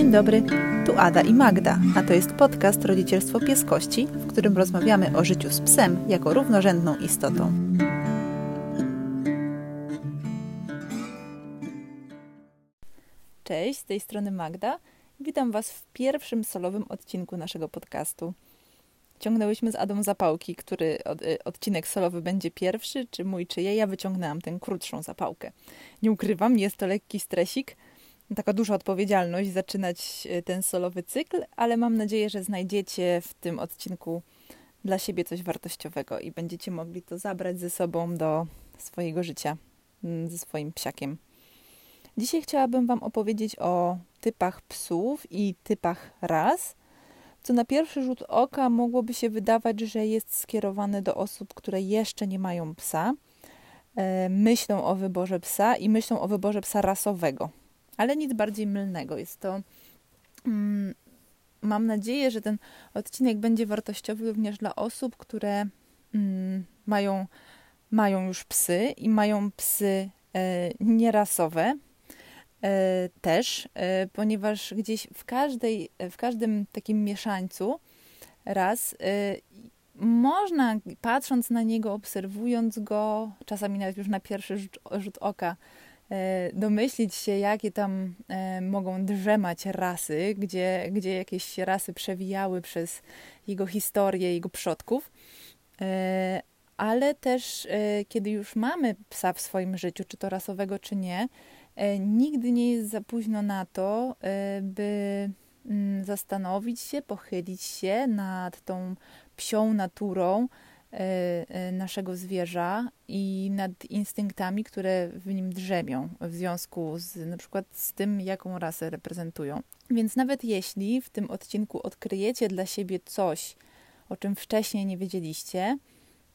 Dzień dobry, tu Ada i Magda, a to jest podcast Rodzicielstwo Pieskości, w którym rozmawiamy o życiu z psem jako równorzędną istotą. Cześć, z tej strony Magda. Witam Was w pierwszym solowym odcinku naszego podcastu. Ciągnęłyśmy z Adą zapałki, który y, odcinek solowy będzie pierwszy, czy mój, czy jej. Ja wyciągnęłam tę krótszą zapałkę. Nie ukrywam, jest to lekki stresik, taka duża odpowiedzialność zaczynać e, ten solowy cykl, ale mam nadzieję, że znajdziecie w tym odcinku dla siebie coś wartościowego i będziecie mogli to zabrać ze sobą do swojego życia mm, ze swoim psiakiem. Dzisiaj chciałabym Wam opowiedzieć o typach psów i typach ras, co na pierwszy rzut oka mogłoby się wydawać, że jest skierowane do osób, które jeszcze nie mają psa, e, myślą o wyborze psa i myślą o wyborze psa rasowego ale nic bardziej mylnego. Jest to. Mm, mam nadzieję, że ten odcinek będzie wartościowy również dla osób, które mm, mają, mają już psy i mają psy e, nierasowe. E, też, e, ponieważ gdzieś w, każdej, w każdym takim mieszańcu raz e, można, patrząc na niego, obserwując go, czasami nawet już na pierwszy rzut, rzut oka, domyślić się, jakie tam e, mogą drzemać rasy, gdzie, gdzie jakieś rasy przewijały przez jego historię, jego przodków. E, ale też, kiedy już mamy psa w swoim życiu, czy to rasowego, czy nie, nigdy nie jest za późno na to, by mm, zastanowić się, pochylić się nad tą psią naturą, E, e, naszego zwierza i nad instynktami, które w nim drzemią w związku z na przykład z tym, jaką rasę reprezentują. Więc nawet jeśli w tym odcinku odkryjecie dla siebie coś, o czym wcześniej nie wiedzieliście,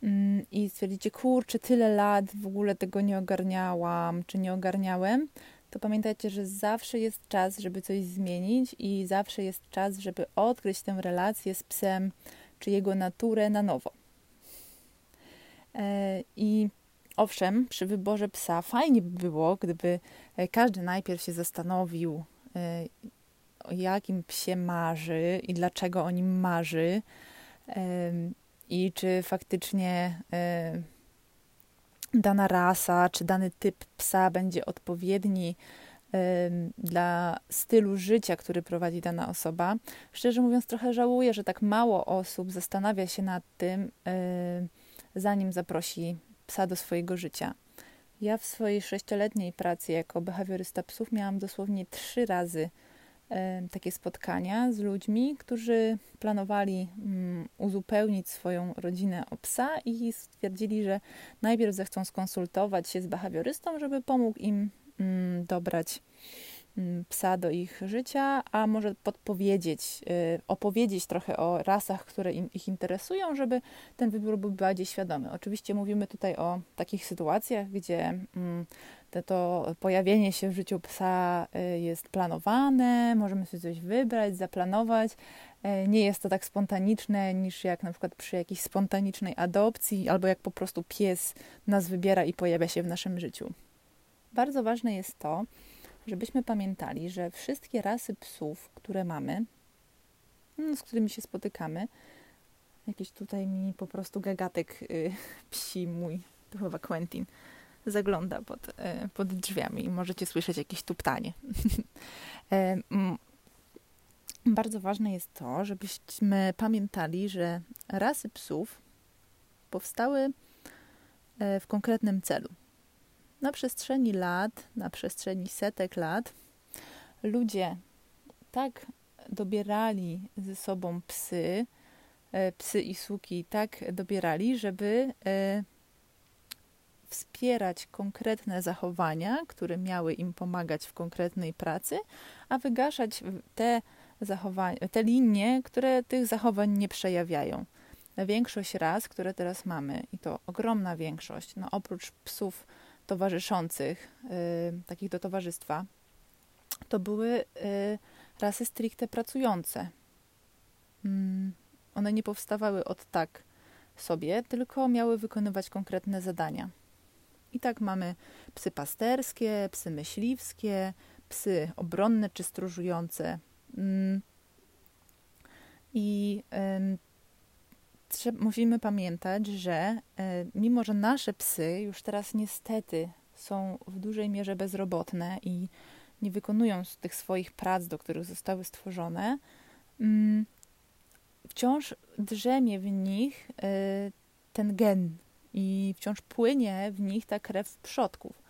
mm, i stwierdzicie, kurczę, tyle lat w ogóle tego nie ogarniałam, czy nie ogarniałem, to pamiętajcie, że zawsze jest czas, żeby coś zmienić i zawsze jest czas, żeby odkryć tę relację z psem, czy jego naturę na nowo. E, I owszem, przy wyborze psa fajnie by było, gdyby e, każdy najpierw się zastanowił, e, o jakim psie marzy i dlaczego o nim marzy, i czy faktycznie dana rasa, czy dany typ psa będzie odpowiedni dla stylu życia, który prowadzi dana osoba. Szczerze mówiąc, trochę żałuję, że tak mało osób zastanawia się nad tym, zanim zaprosi psa do swojego życia. Ja w swojej sześcioletniej pracy jako behawiorysta psów miałam dosłownie trzy razy e, takie spotkania z ludźmi, którzy planowali mm, uzupełnić swoją rodzinę o psa i stwierdzili, że najpierw zechcą skonsultować się z behawiorystą, żeby pomógł im mm, dobrać psa do ich życia, a może podpowiedzieć, y, opowiedzieć trochę o rasach, które ich interesują, żeby ten wybór był bardziej świadomy. Oczywiście mówimy tutaj o takich sytuacjach, gdzie mm, to pojawienie się w życiu psa y, jest planowane, możemy sobie coś wybrać, zaplanować. Y, nie jest to tak spontaniczne, niż jak na przykład przy jakiejś spontanicznej adopcji, albo jak po prostu pies nas wybiera i pojawia się w naszym życiu. Bardzo ważne jest to, żebyśmy pamiętali, że wszystkie rasy psów, które mamy, no, z którymi się spotykamy, jakiś tutaj mi po prostu gagatek y, psi mój, to chyba Quentin, zagląda pod, y, pod drzwiami i możecie słyszeć jakieś tuptanie. e, bardzo ważne jest to, żebyśmy pamiętali, że rasy psów powstały e, w konkretnym celu na przestrzeni lat, na przestrzeni setek lat, ludzie tak dobierali ze sobą psy, e, psy i suki, tak dobierali, żeby e, wspierać konkretne zachowania, które miały im pomagać w konkretnej pracy, a wygaszać te zachowania, te linie, które tych zachowań nie przejawiają. Większość raz, które teraz mamy, i to ogromna większość, no oprócz psów towarzyszących, y, takich do towarzystwa, to były y, rasy stricte pracujące. Mm, one nie powstawały od tak sobie, tylko miały wykonywać konkretne zadania. I tak mamy psy pasterskie, psy myśliwskie, psy obronne czy stróżujące, Mm. I musimy pamiętać, że e, mimo, że nasze psy już teraz niestety są w dużej mierze bezrobotne i nie wykonują tych swoich prac, do których zostały stworzone, mm, wciąż drzemie w nich e, ten gen i wciąż płynie w nich ta krew przodków.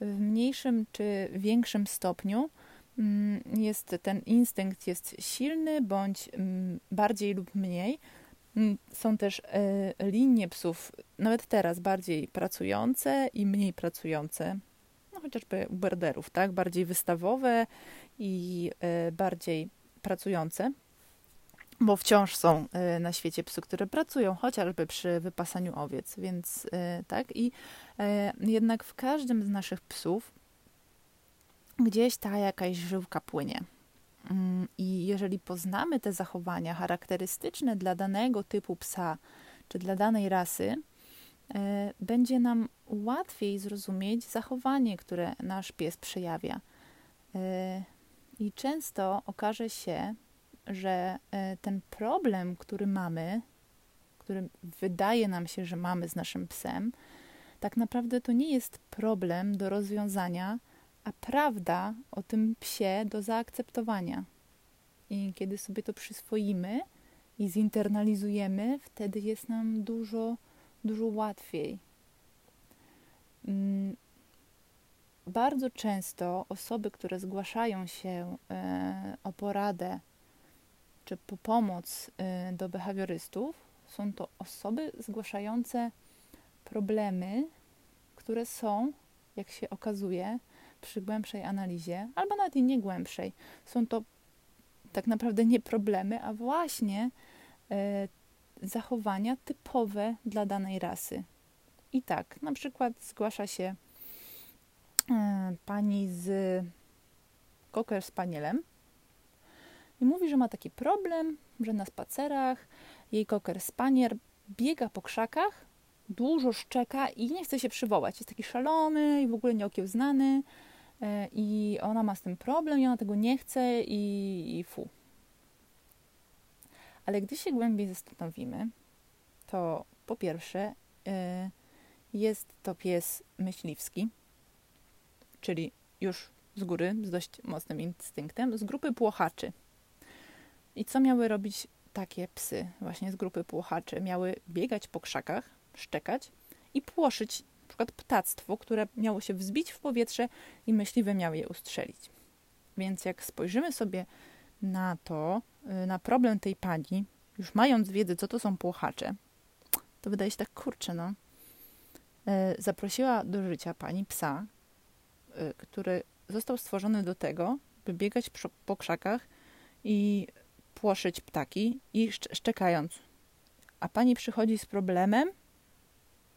W mniejszym czy większym stopniu mm, jest ten instynkt jest silny bądź mm, bardziej lub mniej. Mm, są też e, linie psów, nawet teraz bardziej pracujące i mniej pracujące. No, chociażby u berderów, tak? Bardziej wystawowe i e, bardziej pracujące bo wciąż są e, na świecie psy, które pracują chociażby przy wypasaniu owiec, więc tak. I jednak w każdym z naszych psów gdzieś ta jakaś żyłka płynie. Mm, I jeżeli poznamy te zachowania charakterystyczne dla danego typu psa czy dla danej rasy, będzie nam łatwiej zrozumieć zachowanie, które nasz pies przejawia. I często okaże się, że e, ten problem, który mamy, który wydaje nam się, że mamy z naszym psem, tak naprawdę to nie jest problem do rozwiązania, a prawda o tym psie do zaakceptowania. I kiedy sobie to przyswoimy i zinternalizujemy, wtedy jest nam dużo, dużo łatwiej. Mm, bardzo często osoby, które zgłaszają się e, o poradę czy po pomoc y, do behawiorystów są to osoby zgłaszające problemy, które są, jak się okazuje, przy głębszej analizie, albo nawet i nie głębszej, są to tak naprawdę nie problemy, a właśnie y, zachowania typowe dla danej rasy. I tak, na przykład zgłasza się y, pani z Cocker Spanielem, i mówi, że ma taki problem, że na spacerach jej koker spanier biega po krzakach, dużo szczeka i nie chce się przywołać. Jest taki szalony i w ogóle nieokiełznany e, i ona ma z tym problem i ona tego nie chce i, i fu. Ale gdy się głębiej zastanowimy, to po pierwsze e, jest to pies myśliwski, czyli już z góry, z dość mocnym instynktem, z grupy płochaczy. I co miały robić takie psy właśnie z grupy płochaczy? Miały biegać po krzakach, szczekać i płoszyć przykład ptactwo, które miało się wzbić w powietrze i myśliwe miały je ustrzelić. Więc jak spojrzymy sobie na to, y, na problem tej pani, już mając wiedzę, co to są płochacze, to wydaje się tak, kurczę, no. Y, zaprosiła do życia pani psa, y, który został stworzony do tego, by biegać po krzakach i płoszyć ptaki i szczekając. A pani przychodzi z problemem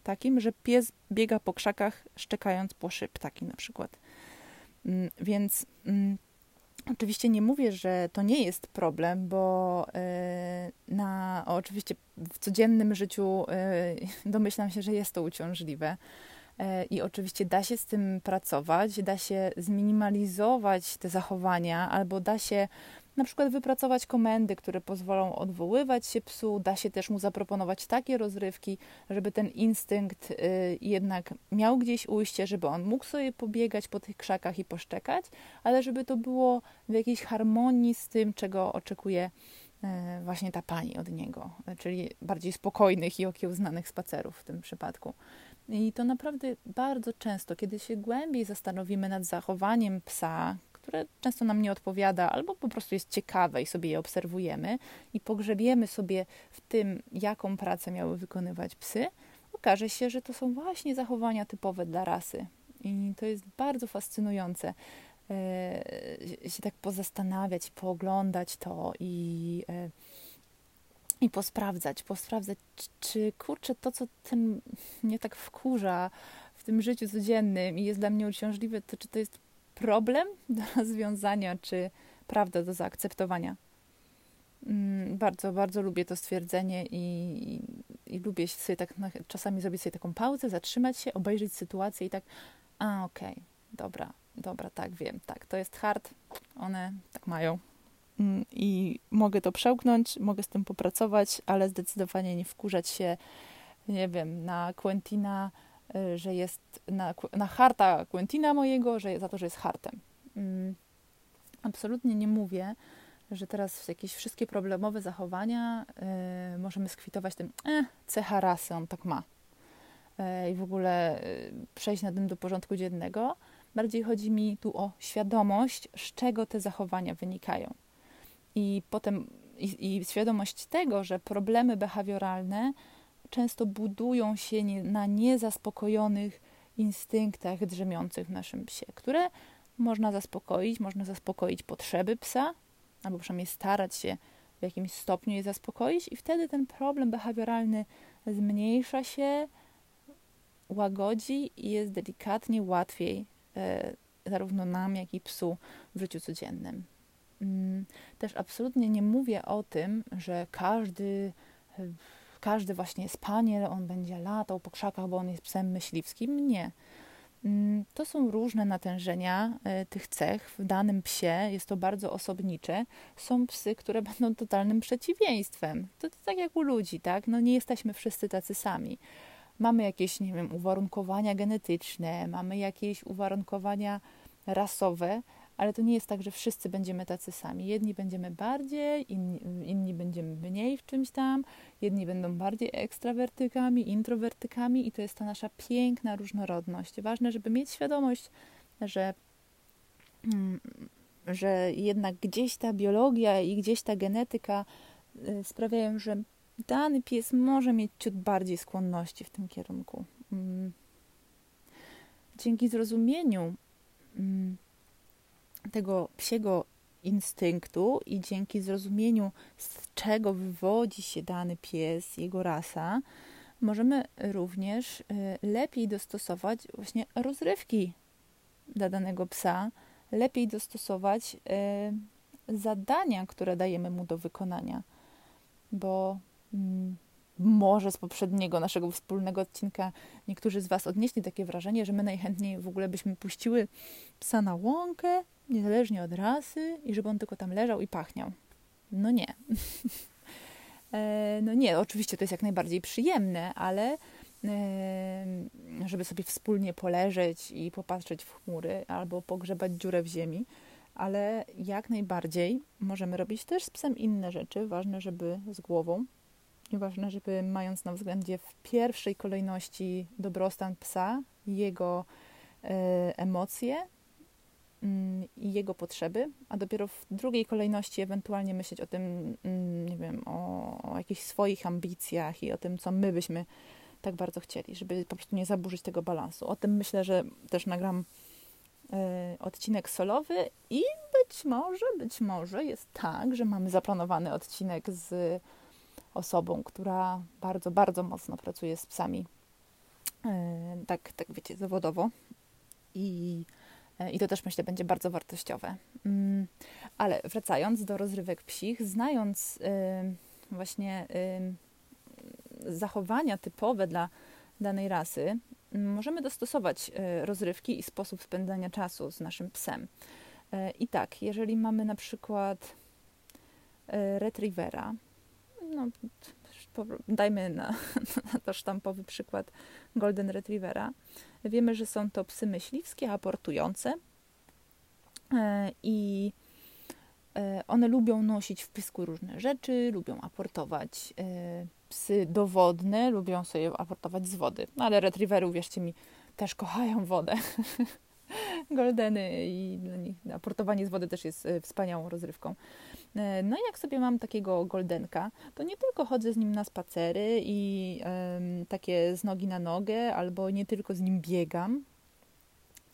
takim, że pies biega po krzakach, szczekając, płoszy ptaki na przykład. Mm, więc mm, oczywiście nie mówię, że to nie jest problem, bo yy, na, oczywiście w codziennym życiu yy, domyślam się, że jest to uciążliwe. Yy, I oczywiście da się z tym pracować, da się zminimalizować te zachowania, albo da się na przykład wypracować komendy, które pozwolą odwoływać się psu. Da się też mu zaproponować takie rozrywki, żeby ten instynkt y, jednak miał gdzieś ujście, żeby on mógł sobie pobiegać po tych krzakach i poszczekać, ale żeby to było w jakiejś harmonii z tym, czego oczekuje y, właśnie ta pani od niego, czyli bardziej spokojnych i okiełznanych spacerów w tym przypadku. I to naprawdę bardzo często, kiedy się głębiej zastanowimy nad zachowaniem psa, które często nam nie odpowiada, albo po prostu jest ciekawe i sobie je obserwujemy i pogrzebiemy sobie w tym, jaką pracę miały wykonywać psy, okaże się, że to są właśnie zachowania typowe dla rasy. I to jest bardzo fascynujące e, się tak pozastanawiać, pooglądać to i, e, i posprawdzać, posprawdzać, czy kurczę, to co ten mnie tak wkurza w tym życiu codziennym i jest dla mnie uciążliwe, to czy to jest problem do rozwiązania, czy prawda do zaakceptowania. Mm, bardzo, bardzo lubię to stwierdzenie i, i, lubię sobie tak czasami zrobić sobie taką pauzę, zatrzymać się, obejrzeć sytuację i tak, a okej, okay, dobra, dobra, tak, wiem, tak, to jest hard, one tak mają. mm, i mogę to przełknąć, mogę z tym popracować, ale zdecydowanie nie wkurzać się, nie wiem, na Quentina, że jest na, na harta Quentina mojego, że za to, że jest hartem. Mm, absolutnie nie mówię, że teraz jakieś wszystkie problemowe zachowania y, możemy skwitować tym, eh, cecha rasy, on tak ma. Y, I w ogóle y, przejść na tym do porządku dziennego. Bardziej chodzi mi tu o świadomość, z czego te zachowania wynikają. I potem i, i świadomość tego, że problemy behawioralne często budują się na niezaspokojonych instynktach drzemiących w naszym psie, które można zaspokoić, można zaspokoić potrzeby psa, albo przynajmniej starać się w jakimś stopniu je zaspokoić, i wtedy ten problem behawioralny zmniejsza się, łagodzi i jest delikatnie łatwiej e, zarówno nam, jak i psu w życiu codziennym. Mm, też absolutnie nie mówię o tym, że każdy, e, każdy właśnie spaniel, on będzie latał po krzakach, bo on jest psem myśliwskim. Nie. Mm, to są różne natężenia e, tych cech w danym psie, jest to bardzo osobnicze. Są psy, które będą totalnym przeciwieństwem. To, to tak jak u ludzi, tak? No nie jesteśmy wszyscy tacy sami. Mamy jakieś, nie wiem, uwarunkowania genetyczne, mamy jakieś uwarunkowania rasowe, ale to nie jest tak, że wszyscy będziemy tacy sami. Jedni będziemy bardziej, inni, inni będziemy mniej w czymś tam, jedni będą bardziej ekstrawertykami, introwertykami i to jest ta nasza piękna różnorodność. Ważne, żeby mieć świadomość, że, mm, że jednak gdzieś ta biologia i gdzieś ta genetyka y, sprawiają, że dany pies może mieć ciut bardziej skłonności w tym kierunku. Mm. Dzięki zrozumieniu mm, tego psiego instynktu i dzięki zrozumieniu, z czego wywodzi się dany pies, jego rasa, możemy również y, lepiej dostosować właśnie rozrywki dla danego psa, lepiej dostosować y, zadania, które dajemy mu do wykonania, bo mm, może z poprzedniego naszego wspólnego odcinka niektórzy z Was odnieśli takie wrażenie, że my najchętniej w ogóle byśmy puściły psa na łąkę niezależnie od rasy i żeby on tylko tam leżał i pachniał. No nie. E, no nie, oczywiście to jest jak najbardziej przyjemne, ale e, żeby sobie wspólnie poleżeć i popatrzeć w chmury albo pogrzebać dziurę w ziemi, ale jak najbardziej możemy robić też z psem inne rzeczy. Ważne, żeby z głową i ważne, żeby mając na względzie w pierwszej kolejności dobrostan psa, jego e, emocje, i jego potrzeby, a dopiero w drugiej kolejności ewentualnie myśleć o tym, mm, nie wiem, o, o jakichś swoich ambicjach i o tym, co my byśmy tak bardzo chcieli, żeby po prostu nie zaburzyć tego balansu. O tym myślę, że też nagram y, odcinek solowy i być może, być może jest tak, że mamy zaplanowany odcinek z osobą, która bardzo, bardzo mocno pracuje z psami, y, tak, tak wiecie, zawodowo i E, I to też myślę będzie bardzo wartościowe. Mm, ale wracając do rozrywek psich, znając właśnie zachowania typowe dla danej rasy, możemy dostosować e, rozrywki i sposób spędzania czasu z naszym psem. E, I tak, jeżeli mamy na przykład retrievera, no, dajmy na, na to sztampowy przykład Golden Retrievera, Wiemy, że są to psy myśliwskie, aportujące e, i e, one lubią nosić w pysku różne rzeczy, lubią aportować e, psy dowodne, lubią sobie aportować z wody. No, ale retriewery, uwierzcie mi, też kochają wodę. Goldeny i aportowanie z wody też jest wspaniałą rozrywką. E, no i jak sobie mam takiego goldenka, to nie tylko chodzę z nim na spacery i um, takie z nogi na nogę, albo nie tylko z nim biegam,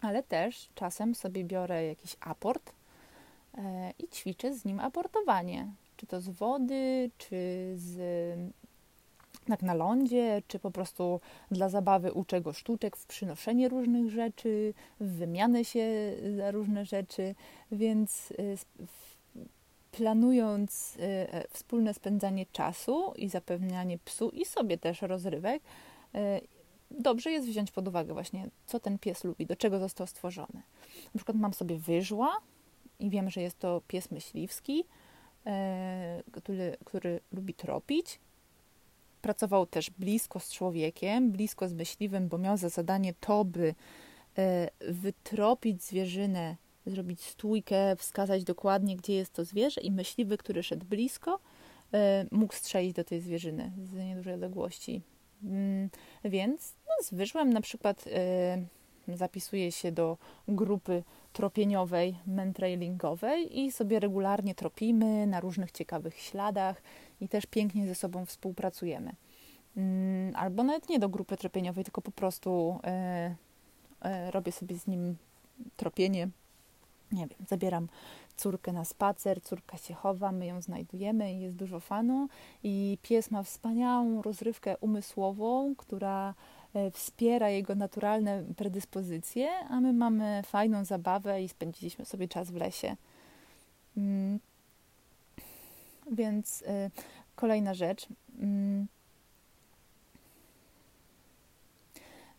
ale też czasem sobie biorę jakiś aport e, i ćwiczę z nim aportowanie. Czy to z wody, czy z tak na lądzie, czy po prostu dla zabawy uczę go sztuczek w przynoszenie różnych rzeczy, w wymianę się za różne rzeczy, więc e, planując y, e, wspólne spędzanie czasu i zapewnianie psu i sobie też rozrywek, y, dobrze jest wziąć pod uwagę właśnie, co ten pies lubi, do czego został stworzony. Na przykład mam sobie wyżła i wiem, że jest to pies myśliwski, e, który, który lubi tropić. Pracował też blisko z człowiekiem, blisko z myśliwym, bo miał za zadanie to, by wytropić zwierzynę, zrobić stójkę, wskazać dokładnie, gdzie jest to zwierzę i myśliwy, który szedł blisko, e, mógł strzelić do tej zwierzyny z niedużej odległości. Mm, więc no, z wyżłem na przykład zapisuje się do grupy tropieniowej, mentrailingowej i sobie regularnie tropimy na różnych ciekawych śladach i też pięknie ze sobą współpracujemy. Mm, albo nawet nie do grupy tropieniowej, tylko po prostu e, e, robię sobie z nim tropienie. Nie wiem, zabieram córkę na spacer, córka się chowa, my ją znajdujemy i jest dużo fanu. I pies ma wspaniałą rozrywkę umysłową, która E, wspiera jego naturalne predyspozycje, a my mamy fajną zabawę i spędziliśmy sobie czas w lesie. Mm. Więc e, kolejna rzecz. Mm.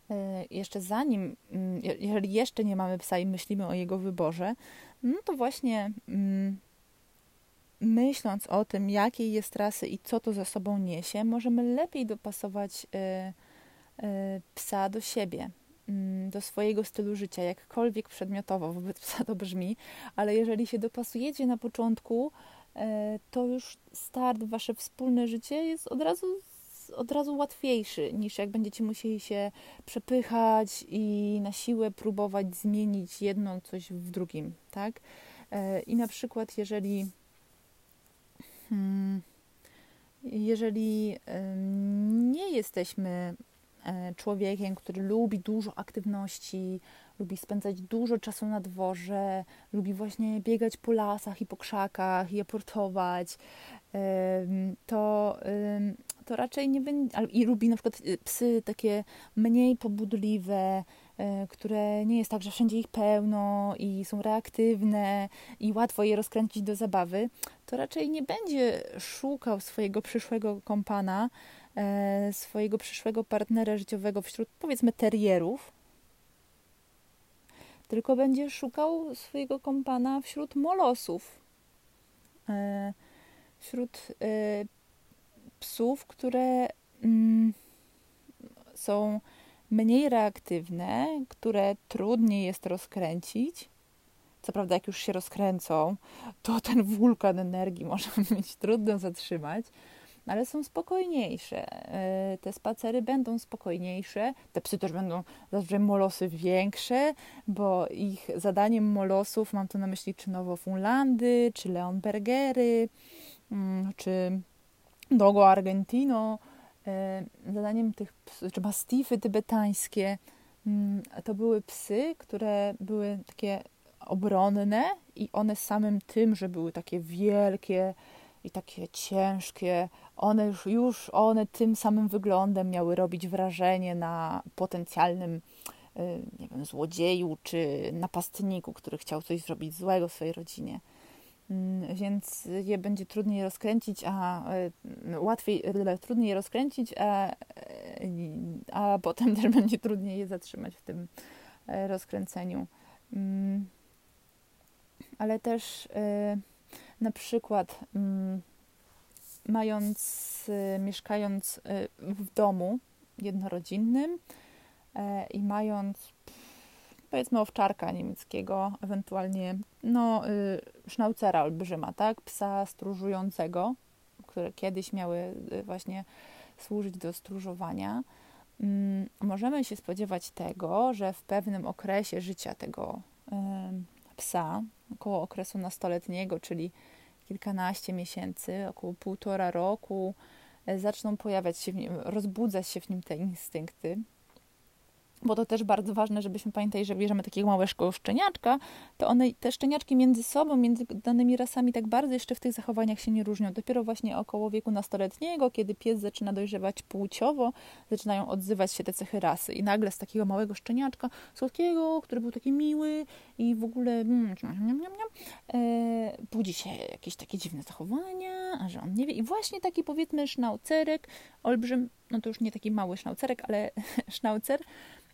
E, jeszcze zanim, mm, jeżeli jeszcze nie mamy psa i myślimy o jego wyborze, no to właśnie myśląc o tym, jakiej jest rasy i co to za sobą niesie, możemy lepiej dopasować Y, psa do siebie, mm, do swojego stylu życia, jakkolwiek przedmiotowo wobec psa to brzmi, ale jeżeli się dopasujecie na początku, to już start wasze wspólne życie jest od razu, od razu łatwiejszy niż jak będziecie musieli się przepychać i na siłę próbować zmienić jedno coś w drugim, tak? Y, I na przykład, jeżeli hmm, jeżeli nie jesteśmy E, człowiekiem, który lubi dużo aktywności, lubi spędzać dużo czasu na dworze, lubi właśnie biegać po lasach i po krzakach i aportować, to, to raczej nie będzie. I lubi na przykład y, psy takie mniej pobudliwe, e, które nie jest tak, że wszędzie ich pełno i są reaktywne i łatwo je rozkręcić do zabawy, to raczej nie będzie szukał swojego przyszłego kompana E, swojego przyszłego partnera życiowego wśród powiedzmy terierów, tylko będzie szukał swojego kompana wśród molosów, e, wśród e, psów, które mm, są mniej reaktywne, które trudniej jest rozkręcić. Co prawda, jak już się rozkręcą, to ten wulkan energii może być trudno zatrzymać, ale są spokojniejsze. E, te spacery będą spokojniejsze. Te psy też będą zazwyczaj molosy większe, bo ich zadaniem molosów, mam tu na myśli czy Nowofunlandy, czy Leonbergery, mm, czy Dogo Argentino, e, zadaniem tych psów, czy mastify tybetańskie, mm, to były psy, które były takie obronne i one samym tym, że były takie wielkie, i takie ciężkie, one już, już one tym samym wyglądem miały robić wrażenie na potencjalnym y, nie wiem, złodzieju czy napastniku, który chciał coś zrobić złego w swojej rodzinie. Mm, więc je będzie trudniej rozkręcić, a y, łatwiej, trudniej je rozkręcić, a, y, a potem też będzie trudniej je zatrzymać w tym rozkręceniu. Mm, ale też na przykład mm, mając, y, mieszkając y, w domu jednorodzinnym e, i mając powiedzmy owczarka niemieckiego, ewentualnie no, y, sznaucera olbrzyma, tak, psa stróżującego, które kiedyś miały właśnie służyć do stróżowania, mm, możemy się spodziewać tego, że w pewnym okresie życia tego psa, około okresu nastoletniego, czyli kilkanaście miesięcy, około półtora roku, e, zaczną pojawiać się w nim, rozbudzać się w nim te instynkty, bo to też bardzo ważne, żebyśmy pamiętali, że bierzemy takiego małego szczeniaczka, to one, te szczeniaczki między sobą, między danymi rasami tak bardzo jeszcze w tych zachowaniach się nie różnią. Dopiero właśnie około wieku nastoletniego, kiedy pies zaczyna dojrzewać płciowo, zaczynają odzywać się te cechy rasy i nagle z takiego małego szczeniaczka, słodkiego, który był taki miły i w ogóle mm, e, budzi się jakieś takie dziwne zachowania, a że on nie wie. I właśnie taki powiedzmy sznaucerek, olbrzym, no to już nie taki mały sznaucerek, ale sznaucer, mm, mm,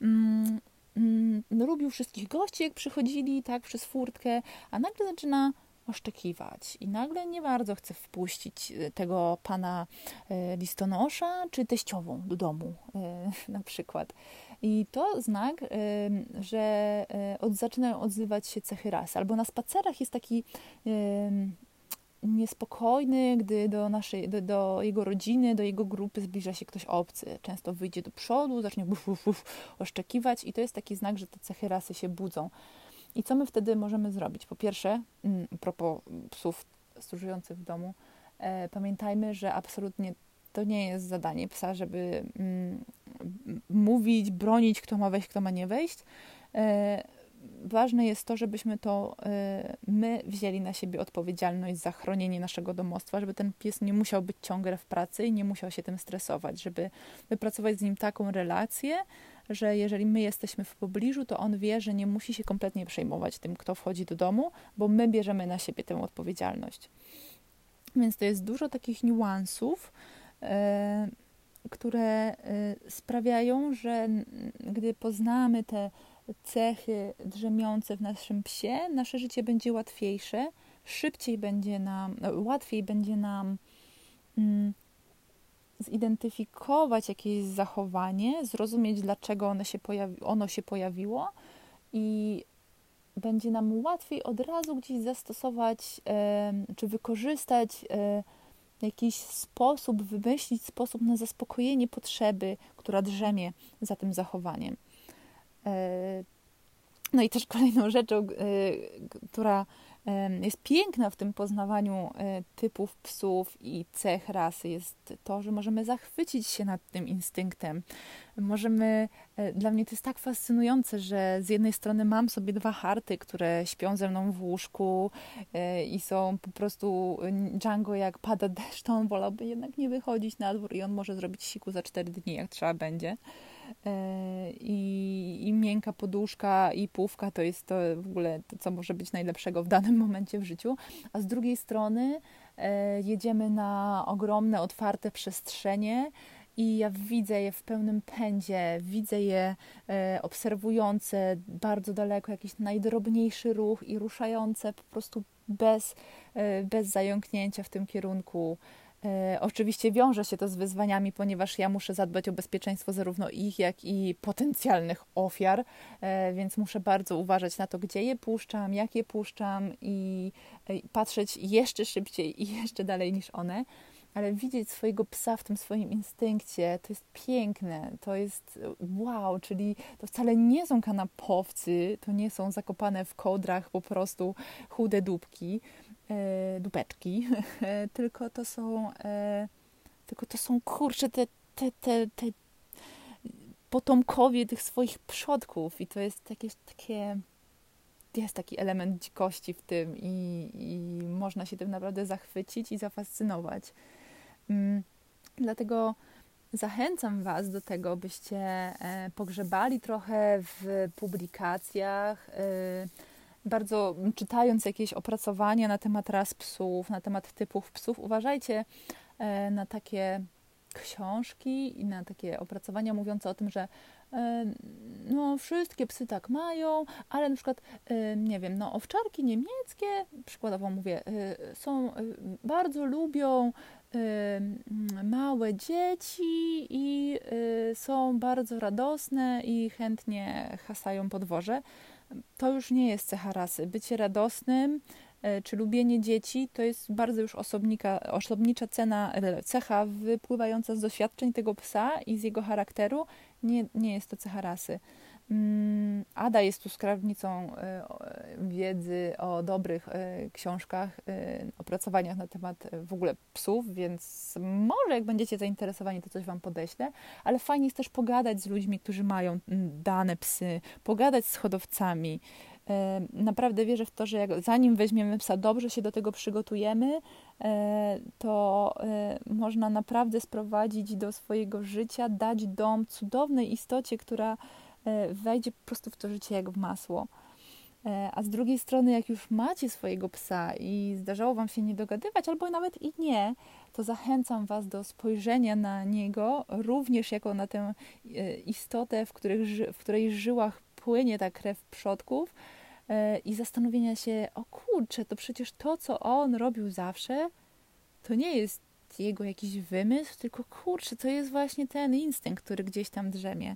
no, lubił wszystkich gości, jak przychodzili, tak, przez furtkę, a nagle zaczyna oszczekiwać i nagle nie bardzo chce wpuścić tego pana listonosza czy teściową do domu na przykład. I to znak, że od, zaczynają odzywać się cechy rasy. Albo na spacerach jest taki niespokojny, gdy do, naszej, do, do, jego rodziny, do jego grupy zbliża się ktoś obcy. Często wyjdzie do przodu, zacznie buf, buf, buf, oszczekiwać i to jest taki znak, że te cechy rasy się budzą. I co my wtedy możemy zrobić? Po pierwsze, mm, a propos psów stróżujących w domu, e, pamiętajmy, że absolutnie to nie jest zadanie psa, żeby mm, mówić, bronić, kto ma wejść, kto ma nie wejść. E, ważne jest to, żebyśmy to e, my wzięli na siebie odpowiedzialność za chronienie naszego domostwa, żeby ten pies nie musiał być ciągle w pracy i nie musiał się tym stresować, żeby wypracować z nim taką relację, że jeżeli my jesteśmy w pobliżu, to on wie, że nie musi się kompletnie przejmować tym, kto wchodzi do domu, bo my bierzemy na siebie tę odpowiedzialność. Więc to jest dużo takich niuansów, e, które e, sprawiają, że gdy poznamy te cechy drzemiące w naszym psie, nasze życie będzie łatwiejsze, szybciej będzie nam, łatwiej będzie nam mm, zidentyfikować jakieś zachowanie, zrozumieć, dlaczego ono się, pojawi, ono się pojawiło i będzie nam łatwiej od razu gdzieś zastosować e, czy wykorzystać e, jakiś sposób, wymyślić sposób na zaspokojenie potrzeby, która drzemie za tym zachowaniem. E, no i też kolejną rzeczą, e, która jest piękna w tym poznawaniu e, typów psów i cech rasy, jest to, że możemy zachwycić się nad tym instynktem. Możemy, dla mnie to jest tak fascynujące, że z jednej strony mam sobie dwa harty, które śpią ze mną w łóżku i są po prostu Django jak pada deszcz, to on wolałby jednak nie wychodzić na dwór i on może zrobić siku za cztery dni, jak trzeba będzie. E, i, i miękka poduszka i pówka to jest to w ogóle to, co może być najlepszego w danym momencie w życiu, a z drugiej strony e, jedziemy na ogromne, otwarte przestrzenie i ja widzę je w pełnym pędzie, widzę je e, obserwujące bardzo daleko jakiś najdrobniejszy ruch i ruszające po prostu bez, bez zająknięcia w tym kierunku. E, oczywiście wiąże się to z wyzwaniami, ponieważ ja muszę zadbać o bezpieczeństwo zarówno ich, jak i potencjalnych ofiar, e, więc muszę bardzo uważać na to, gdzie je puszczam, jak je puszczam i patrzeć jeszcze szybciej i jeszcze dalej niż one. Ale widzieć swojego psa w tym swoim instynkcie to jest piękne, to jest wow, czyli to wcale nie są kanapowcy, to nie są zakopane w kodrach po prostu chude dupki e, dupeczki, tylko to są e, tylko to są kurcze te, te, te, te potomkowie tych swoich przodków i to jest jakieś takie jest taki element dzikości w tym i, i można się tym naprawdę zachwycić i zafascynować. Mm, dlatego zachęcam Was do tego, byście e, pogrzebali trochę w publikacjach, e, bardzo czytając jakieś opracowania na temat ras psów, na temat typów psów, uważajcie e, na takie książki i na takie opracowania mówiące o tym, że e, no, wszystkie psy tak mają, ale na przykład, e, nie wiem, no, owczarki niemieckie, przykładowo mówię, są, bardzo lubią małe dzieci i są bardzo radosne i chętnie hasają podwoże to już nie jest cecha rasy. Bycie radosnym e, czy lubienie dzieci to jest bardzo już osobnika, osobnicza cena, e, cecha wypływająca z doświadczeń tego psa i z jego charakteru. Nie, nie jest to cecha rasy. Mm, Ada jest tu skrawnicą e, wiedzy o dobrych książkach, opracowaniach na temat w ogóle psów, więc może jak będziecie zainteresowani, to coś Wam podeślę, ale fajnie jest też pogadać z ludźmi, którzy mają mm, dane psy, pogadać z hodowcami. Naprawdę wierzę w to, że jak, zanim weźmiemy psa, dobrze się do tego przygotujemy, e, to e, można naprawdę sprowadzić do swojego życia, dać dom cudownej istocie, która E, wejdzie po prostu w to życie jak w masło. E, a z drugiej strony, jak już macie swojego psa i zdarzało Wam się nie dogadywać, albo nawet i nie, to zachęcam Was do spojrzenia na niego również jako na tę e, istotę, w, których, w której żyłach płynie ta krew przodków, e, i zastanowienia się, o kurczę, to przecież to, co on robił zawsze, to nie jest jego jakiś wymysł, tylko kurczę, to jest właśnie ten instynkt, który gdzieś tam drzemie.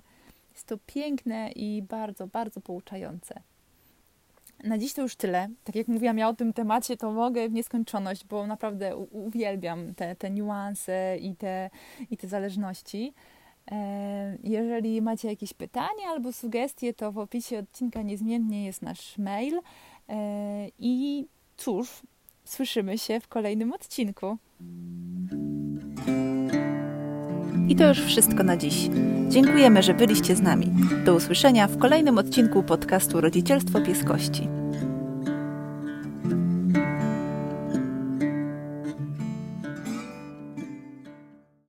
Jest to piękne i bardzo, bardzo pouczające. Na dziś to już tyle. Tak jak mówiłam ja o tym temacie, to mogę w nieskończoność, bo naprawdę uwielbiam te, te niuanse i te, i te zależności. E, jeżeli macie jakieś pytania albo sugestie, to w opisie odcinka niezmiennie jest nasz mail. E, I cóż, słyszymy się w kolejnym odcinku. I to już wszystko na dziś. Dziękujemy, że byliście z nami. Do usłyszenia w kolejnym odcinku podcastu Rodzicielstwo Pieskości.